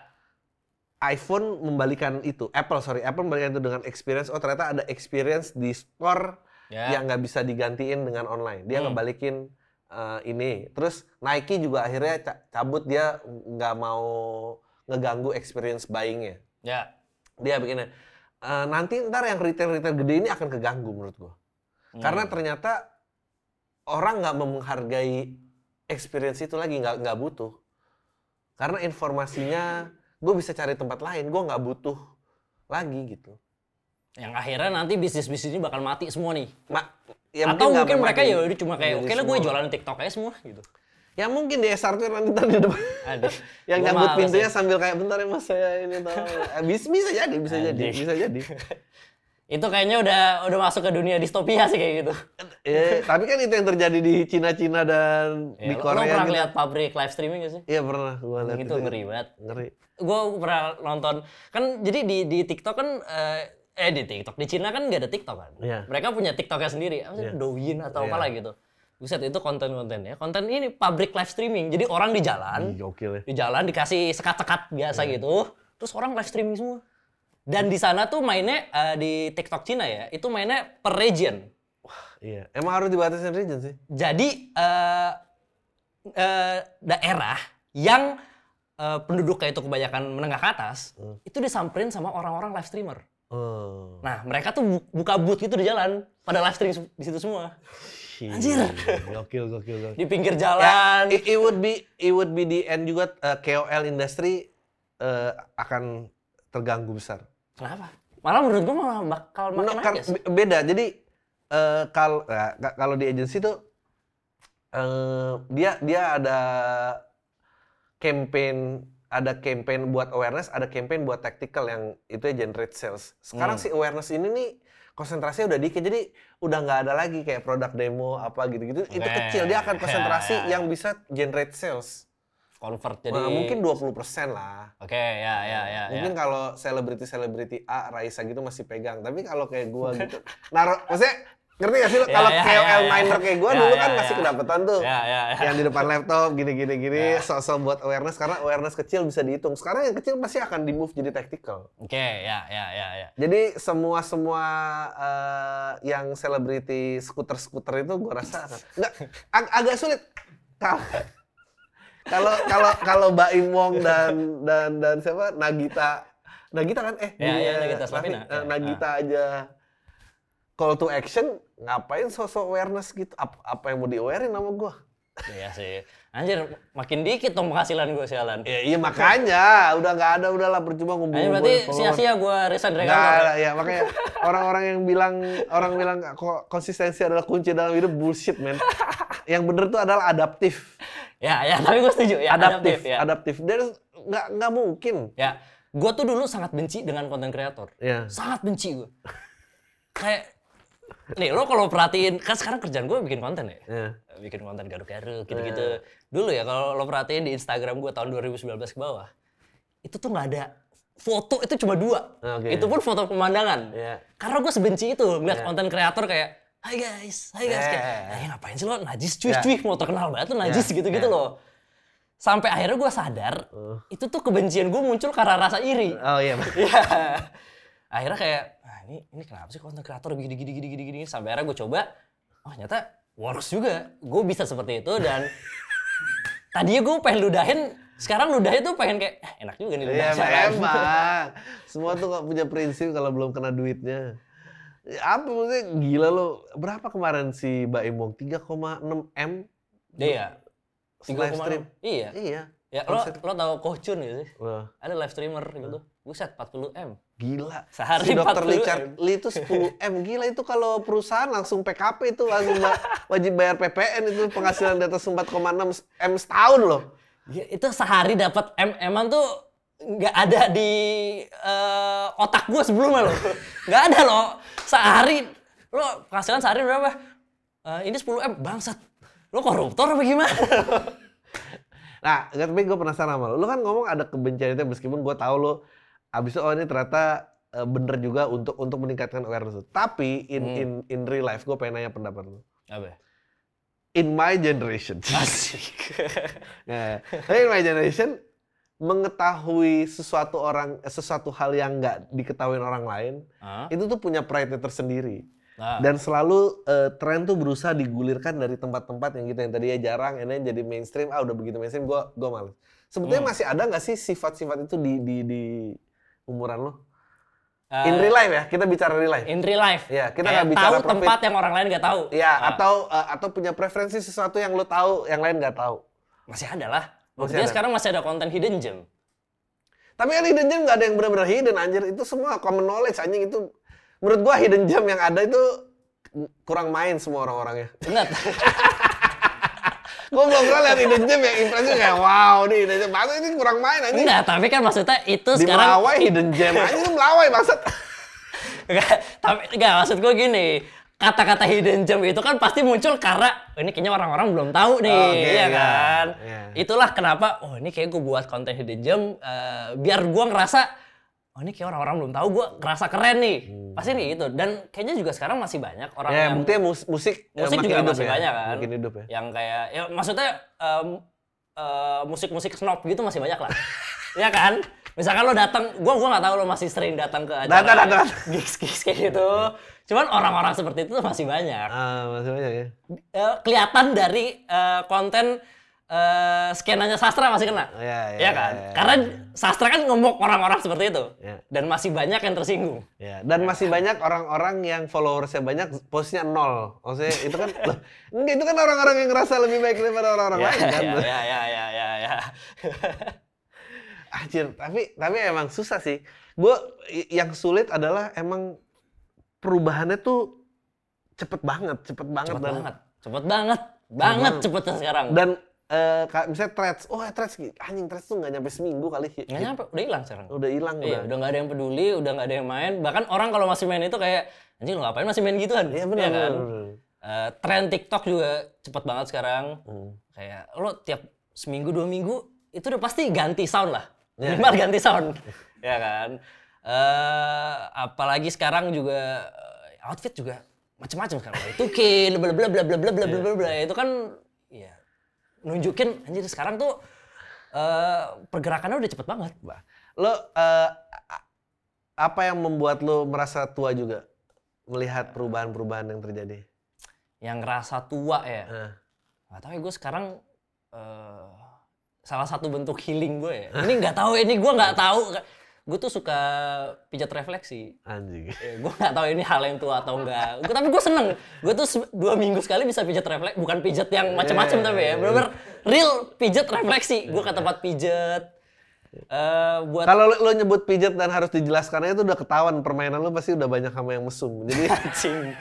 Speaker 1: iPhone membalikan itu, Apple sorry, Apple membalikan itu dengan experience. Oh ternyata ada experience di store
Speaker 2: Ya.
Speaker 1: yang nggak bisa digantiin dengan online. Dia
Speaker 2: Hmm.
Speaker 1: ngebalikin eh, ini. Terus Nike juga akhirnya ca- cabut dia nggak mau ngeganggu experience buyingnya.
Speaker 2: Ya.
Speaker 1: Dia bikinnya. Eh, nanti ntar yang retail-retail gede ini akan keganggu menurut gua.
Speaker 2: Hmm.
Speaker 1: Karena ternyata orang nggak menghargai experience itu lagi, nggak nggak butuh. Karena informasinya gue bisa cari tempat lain, gue nggak butuh lagi gitu.
Speaker 2: yang akhirnya nanti bisnis-bisnis ini bakal mati semua nih.
Speaker 1: Ma, ya
Speaker 2: Atau mungkin
Speaker 1: sampai
Speaker 2: mereka ya udah cuma kayak oke lah gue jualan TikTok aja semua gitu.
Speaker 1: Ya mungkin di SR tuh nanti ntar di depan.
Speaker 2: Aduh.
Speaker 1: yang
Speaker 2: gua
Speaker 1: nyambut pintunya
Speaker 2: ya.
Speaker 1: sambil kayak bentar ya mas saya ini tahu. Eh, bisa, jadi, bisa jadi,
Speaker 2: Anjing.
Speaker 1: bisa jadi.
Speaker 2: Itu kayaknya udah udah masuk ke dunia distopia sih kayak gitu.
Speaker 1: Eh, tapi kan itu yang terjadi di Cina-Cina dan
Speaker 2: Ya,
Speaker 1: di Korea.
Speaker 2: lo pernah
Speaker 1: gitu.
Speaker 2: lihat pabrik live streaming gak sih?
Speaker 1: Iya pernah, gue lihat
Speaker 2: itu ngeri banget.
Speaker 1: Ngeri.
Speaker 2: Gue pernah nonton kan jadi di di TikTok kan eh, eh di TikTok di Cina kan nggak ada TikTok kan.
Speaker 1: Iya.
Speaker 2: Mereka punya TikToknya sendiri, apa sih
Speaker 1: Iya.
Speaker 2: Douyin atau
Speaker 1: Iya.
Speaker 2: apalah gitu. Buset itu konten-kontennya. Konten ini pabrik live streaming. Jadi orang di jalan,
Speaker 1: Gokil ya.
Speaker 2: di jalan dikasih sekat-sekat biasa
Speaker 1: Iya.
Speaker 2: gitu. Terus orang live streaming semua. Dan di sana tuh mainnya eh, di TikTok Cina ya, itu mainnya per region.
Speaker 1: Iya. Emang harus dibatasin region sih.
Speaker 2: Jadi eh, eh, daerah yang eh, penduduknya itu kebanyakan menengah ke atas,
Speaker 1: Hmm.
Speaker 2: itu disamperin sama orang-orang live streamer.
Speaker 1: Oh.
Speaker 2: Nah, mereka tuh bu- buka booth gitu di jalan, pada live stream di situ semua. Anjir.
Speaker 1: Gokil, gokil, gokil.
Speaker 2: Di pinggir
Speaker 1: Ya,
Speaker 2: jalan.
Speaker 1: it, it would be it would be the end juga uh, KOL industry uh, akan terganggu besar.
Speaker 2: Kenapa? Malah menurut gue malah bakal makin
Speaker 1: No, kan-
Speaker 2: ya sih.
Speaker 1: be- beda. Jadi eh, kalau ya, ka- kalau di agency tuh eh, dia dia ada campaign ada campaign buat awareness, ada campaign buat tactical yang itu ya generate sales. Sekarang
Speaker 2: Hmm.
Speaker 1: si awareness ini nih konsentrasinya udah dikit, jadi udah nggak ada lagi kayak produk demo apa gitu-gitu. Itu
Speaker 2: Oke.
Speaker 1: kecil, dia akan konsentrasi
Speaker 2: Ya, ya.
Speaker 1: yang bisa generate sales.
Speaker 2: Convert jadi
Speaker 1: Nah, mungkin 20% lah.
Speaker 2: Oke, ya ya ya
Speaker 1: Mungkin
Speaker 2: ya.
Speaker 1: kalau selebriti-selebriti A, Raisa gitu masih pegang. Tapi kalau kayak gua gitu, naruh, maksudnya ngerti gak sih lo?
Speaker 2: Ya,
Speaker 1: Kalau
Speaker 2: ya,
Speaker 1: KOL
Speaker 2: ya, ya.
Speaker 1: miner kayak gua
Speaker 2: Ya,
Speaker 1: dulu
Speaker 2: ya,
Speaker 1: kan
Speaker 2: ya.
Speaker 1: masih kedapetan tuh.
Speaker 2: Ya ya ya.
Speaker 1: Yang di depan laptop, gini-gini gini,
Speaker 2: Ya.
Speaker 1: sosok buat awareness. Karena awareness kecil bisa dihitung. Sekarang yang kecil pasti akan di-move jadi tactical.
Speaker 2: Oke, ya ya ya ya.
Speaker 1: Jadi semua-semua eh, yang selebriti skuter-skuter itu gua rasa akan- nggak ag- agak sulit. Kalau kalau kalau kalau Mbak Imong dan dan dan siapa Nagita Nagita kan eh
Speaker 2: Ya, ya,
Speaker 1: bininya
Speaker 2: Nagita Slavina,
Speaker 1: eh,
Speaker 2: ya.
Speaker 1: Nagita aja call to action ngapain sosok awareness gitu apa, apa yang mau di awarein sama gua
Speaker 2: Iya sih. Anjir, makin dikit dong penghasilan gue sialan.
Speaker 1: ya, iya makanya udah nggak ada udahlah percuma
Speaker 2: Anjir,
Speaker 1: ngumpul
Speaker 2: berarti sia-sia gue resign dari kantor.
Speaker 1: ada, ya makanya orang-orang yang bilang orang bilang kok konsistensi adalah kunci dalam hidup bullshit men. yang bener tuh adalah adaptif.
Speaker 2: Ya, ya, tapi gue setuju. Ya,
Speaker 1: adaptif,
Speaker 2: ya.
Speaker 1: adaptif. There's nggak nggak mungkin.
Speaker 2: Ya, gue tuh dulu sangat benci dengan konten kreator.
Speaker 1: Ya.
Speaker 2: Sangat benci gue. Kayak, nih lo kalau perhatiin, kan sekarang kerjaan gue bikin konten ya.
Speaker 1: Ya.
Speaker 2: Bikin konten garuk-garuk, gitu-gitu. Dulu ya, kalau lo perhatiin di Instagram gue tahun 2019 ke bawah, itu tuh nggak ada foto itu cuma dua.
Speaker 1: Oke.
Speaker 2: Itu pun foto pemandangan.
Speaker 1: Ya.
Speaker 2: Karena gue sebenci itu ngeliat
Speaker 1: Ya.
Speaker 2: konten kreator kayak, Hai guys, hai guys, kayak,
Speaker 1: Eh.
Speaker 2: eh ngapain sih lo najis cuy,
Speaker 1: Ya.
Speaker 2: cuy, mau terkenal banget lo najis gitu-gitu
Speaker 1: ya.
Speaker 2: loh. Sampai akhirnya gue sadar,
Speaker 1: Uh.
Speaker 2: itu tuh kebencian gue muncul karena rasa iri.
Speaker 1: Oh iya.
Speaker 2: Iya. akhirnya kayak, ah ini ini kenapa sih konten kreator gini gini gini gini gini sampai akhirnya gue coba, oh ternyata works juga. Gue bisa seperti itu dan tadinya gue pengen ludahin, sekarang ludahnya tuh pengen kayak, eh, enak juga nih ludah sialan."
Speaker 1: memang. Semua tuh nggak punya prinsip kalau belum kena duitnya. Ya, apa maksudnya gila lo. Berapa kemarin si Mbak Imong? 3,6 M
Speaker 2: Iya.
Speaker 1: live stream.
Speaker 2: 3,6. Iya.
Speaker 1: Iya.
Speaker 2: Ya, lo lo tahu Kohcun gitu sih? Ada live streamer gitu. Buset 40 M.
Speaker 1: gila.
Speaker 2: Sehari
Speaker 1: si dokter
Speaker 2: 40
Speaker 1: Richard Lee itu 10 M. Gila itu kalau perusahaan langsung PKP itu langsung wajib bayar PPN itu penghasilan di atas 4,6 M setahun loh.
Speaker 2: Ya, itu sehari dapat M emang tuh nggak ada di eh, otak gue sebelumnya loh. Nggak ada loh. Sehari lo penghasilan sehari berapa? Eh, ini 10 M bangsat. Lo koruptor apa gimana?
Speaker 1: Nah, tapi gue penasaran sama lo. Lo kan ngomong ada kebencian itu meskipun gue tahu lo abis itu oh ini ternyata eh, bener juga untuk untuk meningkatkan awareness. Tapi in
Speaker 2: Hmm.
Speaker 1: in in real life gue pengen nanya pendapat lo.
Speaker 2: apa?
Speaker 1: In my generation,
Speaker 2: Asik.
Speaker 1: Nah, in my generation mengetahui sesuatu orang eh, sesuatu hal yang nggak diketahui orang lain
Speaker 2: Hah?
Speaker 1: itu tuh punya pride tersendiri.
Speaker 2: Nah,
Speaker 1: Dan selalu eh, tren tuh berusaha digulirkan dari tempat-tempat yang gitu yang tadinya jarang, ini jadi mainstream. Ah udah begitu mainstream, gua gua males. Sebetulnya
Speaker 2: Hmm.
Speaker 1: masih ada nggak sih sifat-sifat itu di di di umuran lo?
Speaker 2: eh,
Speaker 1: In real life ya, kita bicara real life.
Speaker 2: in real life.
Speaker 1: Ya, kita nggak bicara
Speaker 2: tahu
Speaker 1: profit.
Speaker 2: tempat yang orang lain nggak tahu.
Speaker 1: Ya,
Speaker 2: Ah,
Speaker 1: atau eh, atau punya preferensi sesuatu yang lo tahu, yang lain nggak tahu.
Speaker 2: masih ada lah.
Speaker 1: Ada.
Speaker 2: sekarang masih ada konten hidden gem.
Speaker 1: Tapi kan hidden gem nggak ada yang benar-benar hidden anjir. Itu semua common knowledge anjing itu. Menurut gua hidden gem yang ada itu kurang main semua orang-orangnya.
Speaker 2: Ingat.
Speaker 1: Gua belum pernah lihat hidden gem yang impresi kayak wow nih hidden gem. Masa ini kurang main anjing.
Speaker 2: Enggak, tapi kan maksudnya itu
Speaker 1: Di
Speaker 2: sekarang
Speaker 1: Melawai hidden gem aja itu Melawai maksud.
Speaker 2: Enggak, tapi enggak maksud gue gini. Kata-kata hidden gem itu kan pasti muncul karena oh, ini kayaknya orang-orang belum tahu nih,
Speaker 1: Oke,
Speaker 2: iya
Speaker 1: iya.
Speaker 2: kan?
Speaker 1: Iya.
Speaker 2: Itulah kenapa oh ini kayak gue buat konten hidden gem eh, biar gue ngerasa oh ini kayak orang-orang belum tahu gue ngerasa keren nih. Pasti nih gitu. Dan kayaknya juga sekarang masih banyak orang
Speaker 1: Hmm. Ya,
Speaker 2: yang
Speaker 1: buktinya mus- musik eh,
Speaker 2: musik
Speaker 1: makin
Speaker 2: juga
Speaker 1: hidup
Speaker 2: masih
Speaker 1: ya.
Speaker 2: banyak kan.
Speaker 1: Makin hidup ya.
Speaker 2: Yang kayak ya maksudnya em, eh, musik-musik snob gitu masih banyak lah. ya kan? Misalkan lo datang, gua gua nggak tahu lo masih sering datang ke acara
Speaker 1: Datang, datang, datang.
Speaker 2: gigs-gigs kayak gitu. Cuman orang-orang seperti itu masih banyak.
Speaker 1: Ah, masih banyak ya.
Speaker 2: Eh, kelihatan dari eh, konten eh, skenanya sastra masih kena.
Speaker 1: Iya, iya,
Speaker 2: Iya kan?
Speaker 1: iya, iya.
Speaker 2: Karena sastra kan ngomong orang-orang seperti itu.
Speaker 1: Iya.
Speaker 2: Dan masih banyak yang tersinggung.
Speaker 1: Ya, dan masih banyak orang-orang yang followersnya banyak, posnya nol. Maksudnya itu kan, loh, enggak, itu kan orang-orang yang ngerasa lebih baik daripada orang-orang
Speaker 2: Ya,
Speaker 1: lain kan.
Speaker 2: ya, ya, ya, ya, ya, ya.
Speaker 1: Anjir, tapi tapi emang susah sih. Gue yang sulit adalah emang perubahannya tuh cepet banget, cepet banget
Speaker 2: Cepet
Speaker 1: dan
Speaker 2: banget, cepet banget, banget cepetnya sekarang.
Speaker 1: dan eh, kayak misalnya threads, oh threads anjing threads tuh nggak nyampe seminggu kali.
Speaker 2: Nggak nyampe, udah hilang sekarang.
Speaker 1: Udah hilang
Speaker 2: Iya,
Speaker 1: udah.
Speaker 2: udah nggak ada yang peduli, udah nggak ada yang main. Bahkan orang kalau masih main itu kayak, anjing lu ngapain masih main gituan?
Speaker 1: Iya benar.
Speaker 2: kan?
Speaker 1: benar, benar.
Speaker 2: Eh, tren TikTok juga cepet banget sekarang.
Speaker 1: Hmm.
Speaker 2: Kayak lo tiap seminggu dua minggu itu udah pasti ganti sound lah.
Speaker 1: Iya.
Speaker 2: Minimal ganti sound, ya kan. eh apalagi sekarang juga eh, outfit juga macam-macam sekarang. Itu kin, bla bla bla bla bla bla bla bla bla. Itu kan ya nunjukin anjir sekarang tuh eh pergerakannya udah cepet banget.
Speaker 1: Bah. Lo eh, a- apa yang membuat lo merasa tua juga melihat perubahan-perubahan yang terjadi?
Speaker 2: Yang ngerasa tua ya.
Speaker 1: Eh,
Speaker 2: Gak tahu ya gue sekarang eh, salah satu bentuk healing gue ya. Ini nggak tahu, ini gue nggak tahu. Gue tuh suka pijat refleksi.
Speaker 1: anjing.
Speaker 2: Ya, gue nggak tahu ini hal yang tua atau enggak. Gua, tapi gue seneng. Gue tuh dua minggu sekali bisa pijat refleksi. Bukan pijat yang macam-macam
Speaker 1: Iya,
Speaker 2: tapi ya.
Speaker 1: iya,
Speaker 2: Bener-bener real pijat refleksi. Gue ke tempat pijat. eh buat
Speaker 1: Kalau lo, lo nyebut pijat dan harus dijelaskannya itu udah ketahuan permainan lo pasti udah banyak sama yang mesum. Jadi
Speaker 2: anjing.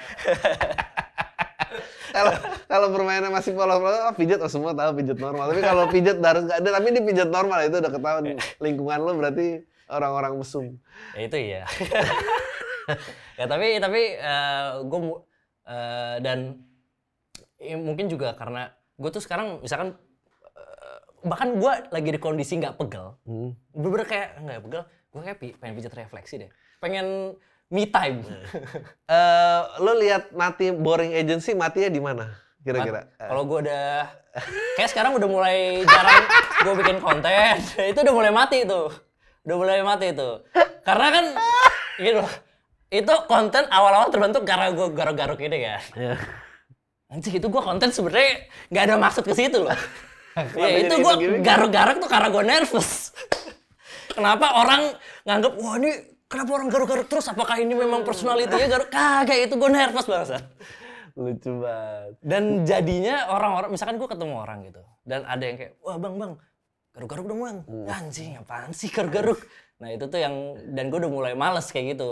Speaker 1: kalau kalau permainan masih polos-polos, oh, pijat oh, semua tahu pijat normal. Tapi kalau pijat harus nggak ada, tapi ini pijat normal itu udah ketahuan lingkungan lo berarti orang-orang mesum.
Speaker 2: ya itu iya. ya tapi tapi gue dan ya, mungkin juga karena gue tuh sekarang misalkan eh, bahkan gue lagi di kondisi nggak pegel
Speaker 1: Hmm.
Speaker 2: bener-bener kayak nggak pegel gue kayak pi- pengen pijat refleksi deh pengen me time
Speaker 1: Eh, lo lihat mati boring agency matinya di mana kira-kira? Eh,
Speaker 2: kalau gue udah kayak sekarang udah mulai jarang gue bikin konten itu udah mulai mati tuh udah mulai mati itu karena kan gitu itu konten awal-awal terbentuk karena gue garuk-garuk ini ya
Speaker 1: ya.
Speaker 2: Anjing itu gue konten sebenarnya nggak ada maksud ke situ loh. Ya itu
Speaker 1: gitu
Speaker 2: gue
Speaker 1: gini?
Speaker 2: garuk-garuk tuh karena gue nervous. kenapa orang nganggep wah ini kenapa orang garuk-garuk terus? Apakah ini memang personalitinya garuk? Kagak itu gue nervous banget.
Speaker 1: Lucu banget.
Speaker 2: Dan jadinya orang-orang misalkan gue ketemu orang gitu dan ada yang kayak wah bang bang garuk-garuk dong bang. Anjing apaan sih garuk-garuk? Nah itu tuh yang dan gue udah mulai males kayak gitu.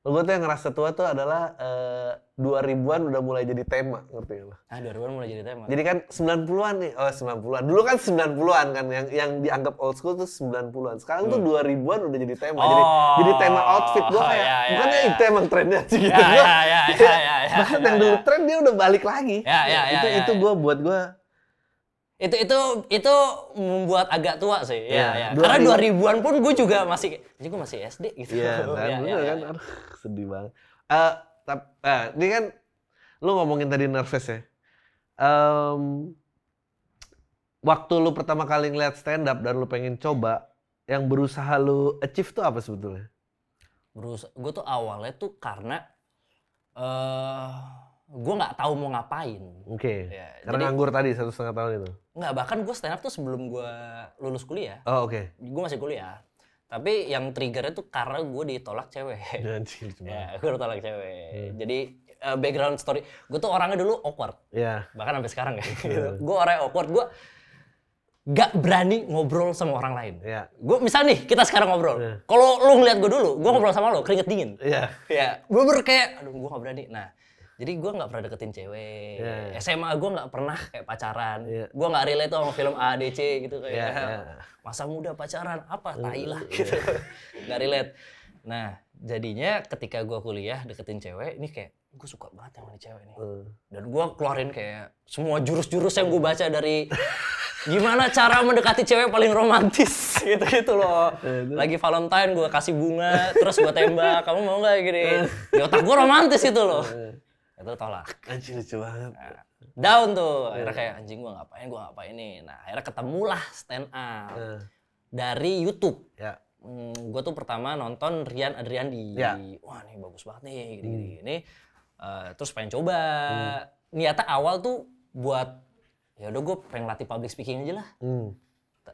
Speaker 1: Gue tuh yang ngerasa tua tuh adalah eh, 2000-an udah mulai jadi tema, ngerti lo?
Speaker 2: Ah 2000 mulai jadi tema.
Speaker 1: Jadi kan 90-an nih, oh 90-an. Dulu kan 90-an kan yang yang dianggap old school tuh 90-an. Sekarang tuh 2000-an udah jadi tema. Jadi
Speaker 2: Hmm. Oh.
Speaker 1: jadi tema outfit gue kayak
Speaker 2: Ya, ya,
Speaker 1: bukannya
Speaker 2: ya.
Speaker 1: itu emang trennya sih gitu.
Speaker 2: Ya,
Speaker 1: Gua-
Speaker 2: ya, ya, ya, ya, ya,
Speaker 1: Bahkan
Speaker 2: ya,
Speaker 1: yang
Speaker 2: ya.
Speaker 1: dulu tren dia udah balik lagi.
Speaker 2: Ya, ya, ya,
Speaker 1: itu
Speaker 2: ya,
Speaker 1: itu
Speaker 2: ya.
Speaker 1: gue buat gue
Speaker 2: itu itu itu membuat agak tua sih ya,
Speaker 1: Iya,
Speaker 2: ya. karena
Speaker 1: 2000
Speaker 2: 2000-an pun gue juga masih jadi gue masih SD gitu
Speaker 1: Iya kan,
Speaker 2: Ya,
Speaker 1: bener
Speaker 2: ya,
Speaker 1: kan?
Speaker 2: ya.
Speaker 1: Aduh, sedih banget. Eh, tap- eh, ini kan lu ngomongin tadi nervous ya. Em, waktu lu pertama kali ngeliat stand up dan lu pengen coba, yang berusaha lu achieve tuh apa sebetulnya?
Speaker 2: Berus- gue tuh awalnya tuh karena eh gue nggak tahu mau ngapain
Speaker 1: Oke.
Speaker 2: Ya,
Speaker 1: Karena
Speaker 2: jadi-
Speaker 1: nganggur tadi satu setengah tahun itu.
Speaker 2: Nggak bahkan gue stand up tuh sebelum gue lulus kuliah
Speaker 1: Oh oke.
Speaker 2: gue masih kuliah tapi yang triggernya tuh karena gue ditolak cewek
Speaker 1: Anjir,
Speaker 2: ya gue ditolak cewek
Speaker 1: Hmm.
Speaker 2: jadi eh, background story gue tuh orangnya dulu awkward
Speaker 1: Ya.
Speaker 2: bahkan sampai sekarang ya
Speaker 1: Iya.
Speaker 2: gue orangnya awkward gue gak berani ngobrol sama orang lain
Speaker 1: Ya.
Speaker 2: gue misal nih kita sekarang ngobrol
Speaker 1: Iya.
Speaker 2: kalau lu ngeliat gue dulu gue ngobrol sama lo keringet dingin
Speaker 1: Ya.
Speaker 2: ya bener kayak aduh gue gak berani nah jadi gue nggak pernah deketin cewek.
Speaker 1: Iya.
Speaker 2: SMA gue nggak pernah kayak pacaran.
Speaker 1: Iya.
Speaker 2: gue nggak relate tuh sama film ADC gitu kayak
Speaker 1: Iya, iya.
Speaker 2: masa muda pacaran? Apa? Tai lah gitu. Nggak relate. Nah jadinya ketika gue kuliah deketin cewek ini kayak gue suka banget sama cewek nih.
Speaker 1: Hmm.
Speaker 2: dan gue keluarin kayak semua jurus-jurus yang gue baca dari gimana cara mendekati cewek paling romantis gitu gitu loh lagi Valentine gue kasih bunga terus gue tembak. Kamu mau nggak gini? Di otak gue romantis itu loh itu tolak
Speaker 1: Anjir lucu banget.
Speaker 2: Nah, down tuh akhirnya kayak anjing gue ngapain gue ngapain nih nah akhirnya ketemulah stand up
Speaker 1: Eh,
Speaker 2: dari YouTube
Speaker 1: Ya.
Speaker 2: Hmm, gue tuh pertama nonton Rian Adriandi.
Speaker 1: Ya.
Speaker 2: Wah nih bagus banget nih, gini gini gini. Eh, terus pengen coba.
Speaker 1: Hmm.
Speaker 2: Niatnya awal tuh buat ya udah gue pengen latih public speaking aja lah.
Speaker 1: Hmm.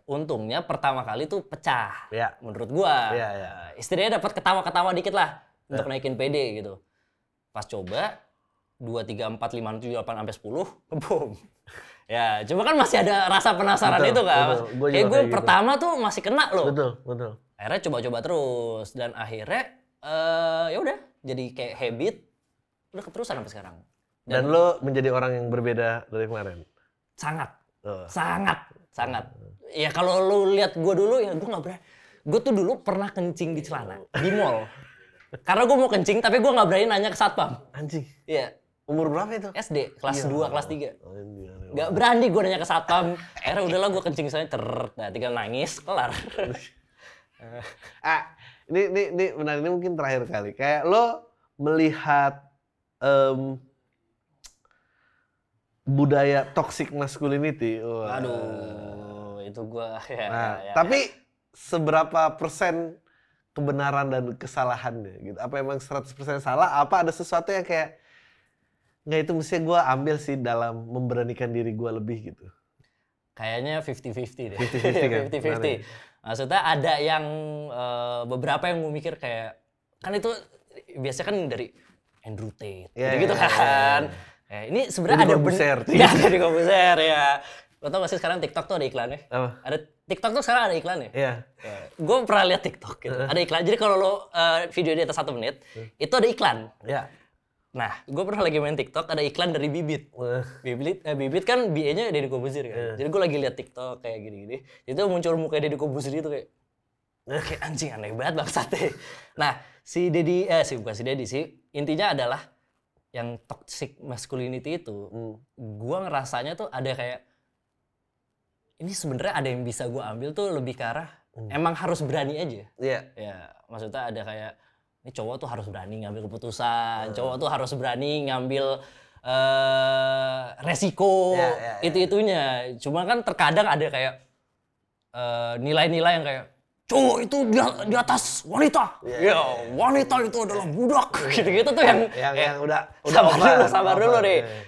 Speaker 2: Untungnya pertama kali tuh pecah.
Speaker 1: Ya.
Speaker 2: Menurut gua.
Speaker 1: Ya, ya.
Speaker 2: Istilahnya dapat ketawa-ketawa dikit lah untuk naikin PD gitu. Pas coba 2, 3, 4, 5, 7, 8, sampai 10, boom. Ya, cuma kan masih ada rasa penasaran
Speaker 1: Betul,
Speaker 2: itu kan.
Speaker 1: betul. Gua
Speaker 2: Kayak gue
Speaker 1: kayak gitu.
Speaker 2: pertama tuh masih kena loh.
Speaker 1: Betul, betul.
Speaker 2: Akhirnya coba-coba terus dan akhirnya eh ya udah jadi kayak habit udah keterusan sampai sekarang.
Speaker 1: Dan lo menjadi orang yang berbeda dari kemarin.
Speaker 2: Sangat,
Speaker 1: Oh.
Speaker 2: sangat, sangat. Ya kalau lu lihat gue dulu ya gue nggak berani. Gue tuh dulu pernah kencing di celana di mall. Karena gue mau kencing tapi gue nggak berani nanya ke satpam.
Speaker 1: Anjing.
Speaker 2: Iya,
Speaker 1: Umur berapa itu?
Speaker 2: SD kelas 2, kelas 3.
Speaker 1: Anjing.
Speaker 2: Gak berani gue nanya ke satpam. Akhirnya udahlah gue kencing saya ter, nah, tinggal nangis, kelar.
Speaker 1: Ah, ini ini ini benar ini mungkin terakhir kali. Kayak lo melihat em, budaya toxic masculinity. wah.
Speaker 2: Aduh, itu gue ya,
Speaker 1: Nah,
Speaker 2: ya, ya.
Speaker 1: tapi seberapa persen kebenaran dan kesalahannya gitu? Apa emang 100% salah? Apa ada sesuatu yang kayak nggak itu mesti gue ambil sih dalam memberanikan diri gue lebih gitu?
Speaker 2: Kayaknya 50-50 deh.
Speaker 1: 50-50 kan?
Speaker 2: 50-50.
Speaker 1: Benar ya?
Speaker 2: Maksudnya ada yang eh, beberapa yang gue mikir kayak kan itu biasanya kan dari Andrew Tate
Speaker 1: Iya,
Speaker 2: gitu,
Speaker 1: iya, iya,
Speaker 2: kan. Ya, ini sebenarnya ada ben-
Speaker 1: Corbuzier.
Speaker 2: Ya, Deddy Corbuzier ya. Lo tau gak sih sekarang TikTok tuh ada iklannya?
Speaker 1: Apa?
Speaker 2: Ada TikTok tuh sekarang ada iklannya.
Speaker 1: Iya.
Speaker 2: gue pernah lihat TikTok gitu. Ada iklan. Jadi kalau lo eh, video di atas satu menit, itu ada iklan.
Speaker 1: Iya.
Speaker 2: Nah, gue pernah lagi main TikTok, ada iklan dari Bibit.
Speaker 1: Wah.
Speaker 2: Bibit, eh, Bibit kan BA-nya Deddy Corbuzier kan. Jadi gue lagi lihat TikTok kayak gini-gini. Itu muncul muka Deddy Corbuzier itu kayak kayak anjing aneh banget bangsatnya. Nah, si Deddy eh si bukan si Deddy sih, intinya adalah yang toxic masculinity itu
Speaker 1: Hmm.
Speaker 2: gua ngerasanya tuh ada kayak ini sebenarnya ada yang bisa gua ambil tuh lebih ke arah emang harus berani aja.
Speaker 1: Iya.
Speaker 2: Ya, maksudnya ada kayak ini cowok tuh harus berani ngambil keputusan, cowok tuh harus berani ngambil eh resiko
Speaker 1: Ya, ya, ya.
Speaker 2: itu itunya. Cuma kan terkadang ada kayak eh, nilai-nilai yang kayak cowok itu di, di atas wanita. Ya, wanita itu adalah budak. Gitu-gitu tuh yang
Speaker 1: Yang
Speaker 2: ya,
Speaker 1: yang udah udah
Speaker 2: sabar
Speaker 1: over,
Speaker 2: dulu, sabar
Speaker 1: over.
Speaker 2: dulu deh.
Speaker 1: Iya.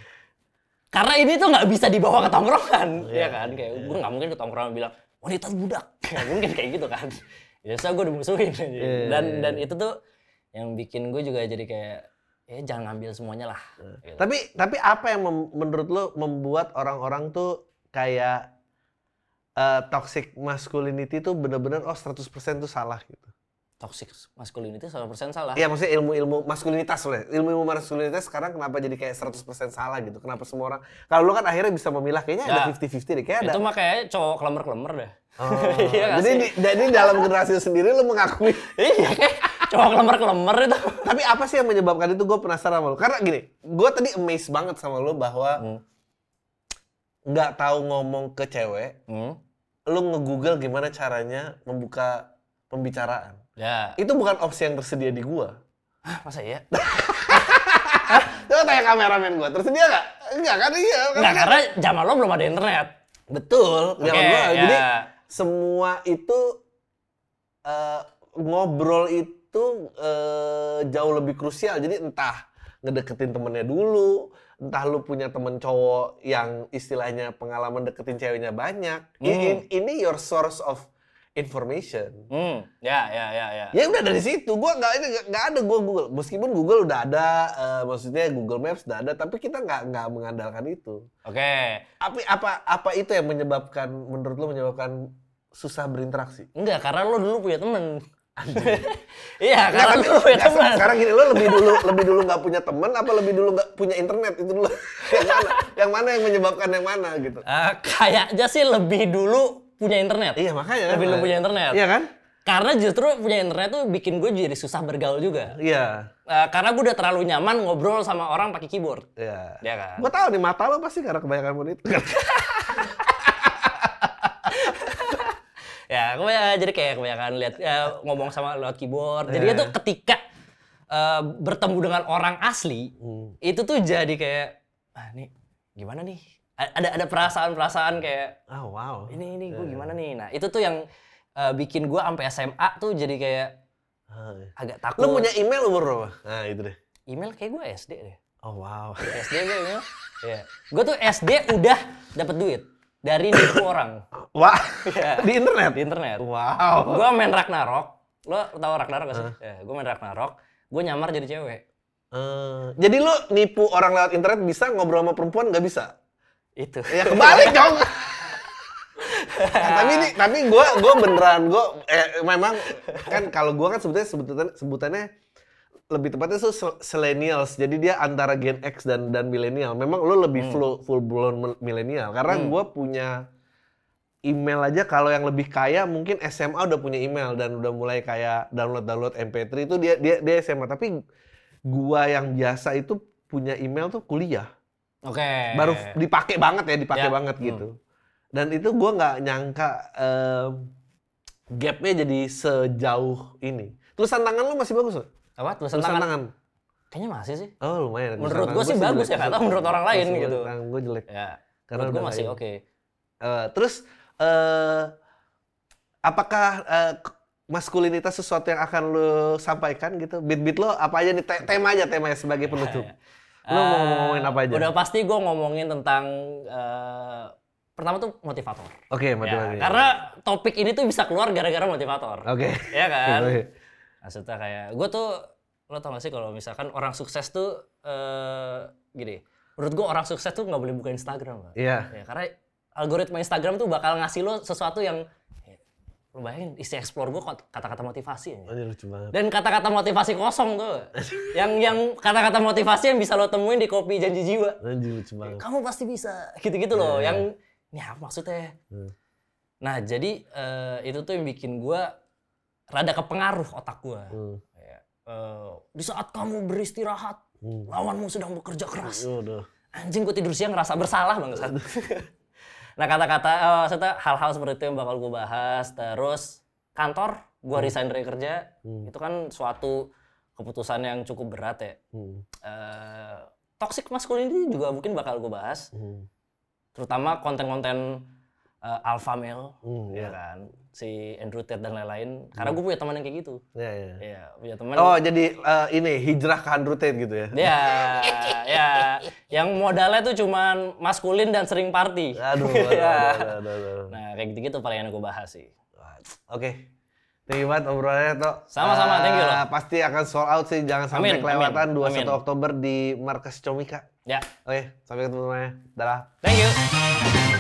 Speaker 2: Karena ini tuh nggak bisa dibawa ke tongkrongan,
Speaker 1: Iya,
Speaker 2: ya kan? Kayak gue nggak mungkin ke tongkrongan bilang wanita budak, nggak mungkin kayak gitu kan? Ya saya gue dimusuhin.
Speaker 1: Iya,
Speaker 2: dan
Speaker 1: iya,
Speaker 2: dan itu tuh yang bikin gue juga jadi kayak ya jangan ngambil semuanya lah. Gitu.
Speaker 1: Tapi tapi apa yang menurut lo membuat orang-orang tuh kayak eh, toxic masculinity tuh bener-bener oh 100% tuh salah gitu.
Speaker 2: Toxic masculinity 100% salah.
Speaker 1: Iya maksudnya ilmu-ilmu maskulinitas loh. Ilmu-ilmu maskulinitas sekarang kenapa jadi kayak 100% salah gitu? Kenapa semua orang kalau lo kan akhirnya bisa memilah kayaknya ada
Speaker 2: Ya.
Speaker 1: 50-50 deh. Kayak ada.
Speaker 2: Itu mah kayak cowok klemer-klemer deh.
Speaker 1: Oh,
Speaker 2: Iya
Speaker 1: jadi di- jadi dalam generasi sendiri lo mengakui.
Speaker 2: iya, cowok klemer-klemer itu.
Speaker 1: Tapi apa sih yang menyebabkan itu? Gue penasaran sama lo. Karena gini, gue tadi amazed banget sama lo bahwa
Speaker 2: Hmm.
Speaker 1: nggak tahu ngomong ke cewek,
Speaker 2: Hmm.
Speaker 1: lo nge-google gimana caranya membuka pembicaraan.
Speaker 2: Ya,
Speaker 1: Itu bukan opsi yang tersedia di gua.
Speaker 2: Hah, masa iya?
Speaker 1: Coba tanya kameramen gua, tersedia nggak? Enggak kan? Iya. kan?
Speaker 2: Enggak, karena zaman lo belum ada internet.
Speaker 1: Betul. Zaman gua. Jadi
Speaker 2: ya.
Speaker 1: semua itu eh, ngobrol itu eh, jauh lebih krusial. Jadi entah ngedeketin temennya dulu, entah lu punya temen cowok yang istilahnya pengalaman deketin ceweknya banyak.
Speaker 2: Hmm.
Speaker 1: in- ini your source of information.
Speaker 2: Hmm, ya, ya, ya, ya.
Speaker 1: Ya udah dari situ, gua nggak ini nggak- ada gua Google. Meskipun Google udah ada, eh, maksudnya Google Maps udah ada, tapi kita nggak nggak mengandalkan itu.
Speaker 2: Oke.
Speaker 1: Apa apa apa itu yang menyebabkan menurut lo menyebabkan susah berinteraksi?
Speaker 2: Enggak, karena lo dulu punya temen. Iya, karena
Speaker 1: tapi
Speaker 2: lo punya temen.
Speaker 1: sekarang gini lo lebih dulu lebih dulu nggak punya teman apa lebih dulu nggak punya internet itu dulu yang mana yang mana yang menyebabkan yang mana gitu?
Speaker 2: Eh, kayaknya sih lebih dulu punya internet.
Speaker 1: Iya makanya kan.
Speaker 2: Lebih dulu punya internet.
Speaker 1: Iya kan?
Speaker 2: Karena justru punya internet tuh bikin gue jadi susah bergaul juga.
Speaker 1: Iya.
Speaker 2: Eh, karena gue udah terlalu nyaman ngobrol sama orang pakai keyboard.
Speaker 1: Iya.
Speaker 2: Iya kan?
Speaker 1: Gua tahu nih mata lo pasti karena kebanyakan monitor.
Speaker 2: Ya, gue jadi kayak kebanyakan lihat ya, ngomong sama lewat keyboard. Jadi
Speaker 1: Iya.
Speaker 2: itu ketika eh, bertemu dengan orang asli,
Speaker 1: Hmm.
Speaker 2: itu tuh jadi kayak ah nih gimana nih? Ada ada perasaan-perasaan kayak
Speaker 1: Oh wow.
Speaker 2: ini ini gue gimana nih? Nah, itu tuh yang eh, bikin gue sampai SMA tuh jadi kayak
Speaker 1: iya.
Speaker 2: agak takut.
Speaker 1: Lo punya email umur berapa? Nah itu deh.
Speaker 2: email kayak gue SD deh.
Speaker 1: Oh wow.
Speaker 2: SD gue email. Iya. Gue tuh SD udah dapat duit dari nipu orang
Speaker 1: Wah.
Speaker 2: Iya.
Speaker 1: Di internet.
Speaker 2: di internet.
Speaker 1: Wow.
Speaker 2: gue main Ragnarok lo tau Ragnarok gak sih? Ya, gue main Ragnarok gue nyamar jadi cewek
Speaker 1: Eh, jadi lu nipu orang lewat internet bisa, ngobrol sama perempuan nggak bisa?
Speaker 2: Itu.
Speaker 1: Ya kebalik dong. Nah, tapi ini, tapi gue gue beneran gue eh, memang kan kalau gue kan sebetulnya sebutannya sebutannya lebih tepatnya tuh sel- millennials. Jadi dia antara Gen X dan dan milenial. Memang lu lebih full full blown milenial karena gue punya email aja kalau yang lebih kaya mungkin SMA udah punya email dan udah mulai kayak download download MP3 itu dia dia dia SMA tapi gua yang biasa itu punya email tuh kuliah
Speaker 2: Oke.
Speaker 1: baru dipakai banget ya dipakai
Speaker 2: Ya.
Speaker 1: banget
Speaker 2: Hmm.
Speaker 1: gitu dan itu gua nggak nyangka em, gapnya jadi sejauh ini tulisan tangan lu masih bagus nggak?
Speaker 2: Apa tulisan
Speaker 1: tulisan
Speaker 2: tangan?
Speaker 1: tangan
Speaker 2: Kayaknya masih sih.
Speaker 1: oh lumayan
Speaker 2: Menurut gua
Speaker 1: tangan
Speaker 2: sih bagus
Speaker 1: jelek.
Speaker 2: ya, tahu menurut orang lain
Speaker 1: Tulisan
Speaker 2: gitu.
Speaker 1: tangan gua jelek
Speaker 2: Ya.
Speaker 1: Karena
Speaker 2: menurut gua
Speaker 1: udah
Speaker 2: masih oke.
Speaker 1: Eh, terus eh apakah eh, k- maskulinitas sesuatu yang akan lu sampaikan gitu? Beat-beat lo apa aja nih te- tema aja temanya sebagai penutup. Lu mau
Speaker 2: Eh,
Speaker 1: ngomongin apa aja?
Speaker 2: Udah pasti gue ngomongin tentang eh, pertama tuh motivator.
Speaker 1: Oke,
Speaker 2: Ya,
Speaker 1: motivasi.
Speaker 2: karena topik ini tuh bisa keluar gara-gara motivator.
Speaker 1: Oke.
Speaker 2: Ya kan? Maksudnya kayak gue tuh lo tau gak sih kalau misalkan orang sukses tuh eh gini. Menurut gue orang sukses tuh nggak boleh buka Instagram. Pak.
Speaker 1: Iya.
Speaker 2: Ya, karena algoritma Instagram tuh bakal ngasih lo sesuatu yang ya, lo bayangin isi explore gue kata-kata motivasi. ya.
Speaker 1: Ini lucu banget.
Speaker 2: Dan kata-kata motivasi kosong tuh. yang yang kata-kata motivasi yang bisa lo temuin di kopi janji jiwa.
Speaker 1: Anjir lucu banget.
Speaker 2: Kamu pasti bisa. Gitu-gitu loh.
Speaker 1: Iya.
Speaker 2: Yang ini apa maksudnya?
Speaker 1: Hmm.
Speaker 2: Nah, jadi eh, itu tuh yang bikin gua rada kepengaruh otak gua.
Speaker 1: Hmm.
Speaker 2: Eh, di saat kamu beristirahat,
Speaker 1: Hmm.
Speaker 2: lawanmu sedang bekerja keras.
Speaker 1: Udah.
Speaker 2: Anjing gua tidur siang ngerasa bersalah banget. nah, kata-kata maksudnya hal-hal seperti itu yang bakal gua bahas. Terus kantor, gua resign dari kerja.
Speaker 1: Hmm.
Speaker 2: Itu kan suatu keputusan yang cukup berat ya.
Speaker 1: Hmm.
Speaker 2: Eh, toxic masculinity juga mungkin bakal gue bahas
Speaker 1: Hmm.
Speaker 2: terutama konten-konten eh, alpha male
Speaker 1: Hmm,
Speaker 2: ya
Speaker 1: ya.
Speaker 2: kan si Andrew Tate dan lain-lain karena gue punya teman yang kayak gitu
Speaker 1: Ya, ya.
Speaker 2: ya punya teman
Speaker 1: Oh, jadi eh, ini hijrah ke Andrew Tate gitu ya.
Speaker 2: ya ya yang modalnya tuh cuman maskulin dan sering party
Speaker 1: Aduh, aduh, aduh, aduh, aduh.
Speaker 2: nah kayak gitu-gitu paling yang gue bahas sih
Speaker 1: Oke. Thank you banget obrolannya, Tok.
Speaker 2: Sama-sama, thank you, loh.
Speaker 1: Pasti akan sold out sih, jangan sampai
Speaker 2: Amin,
Speaker 1: kelewatan
Speaker 2: amin,
Speaker 1: 21
Speaker 2: amin.
Speaker 1: Oktober di Markas Comika.
Speaker 2: ya
Speaker 1: Oke, sampai ketemu semuanya. Dadah.
Speaker 2: thank you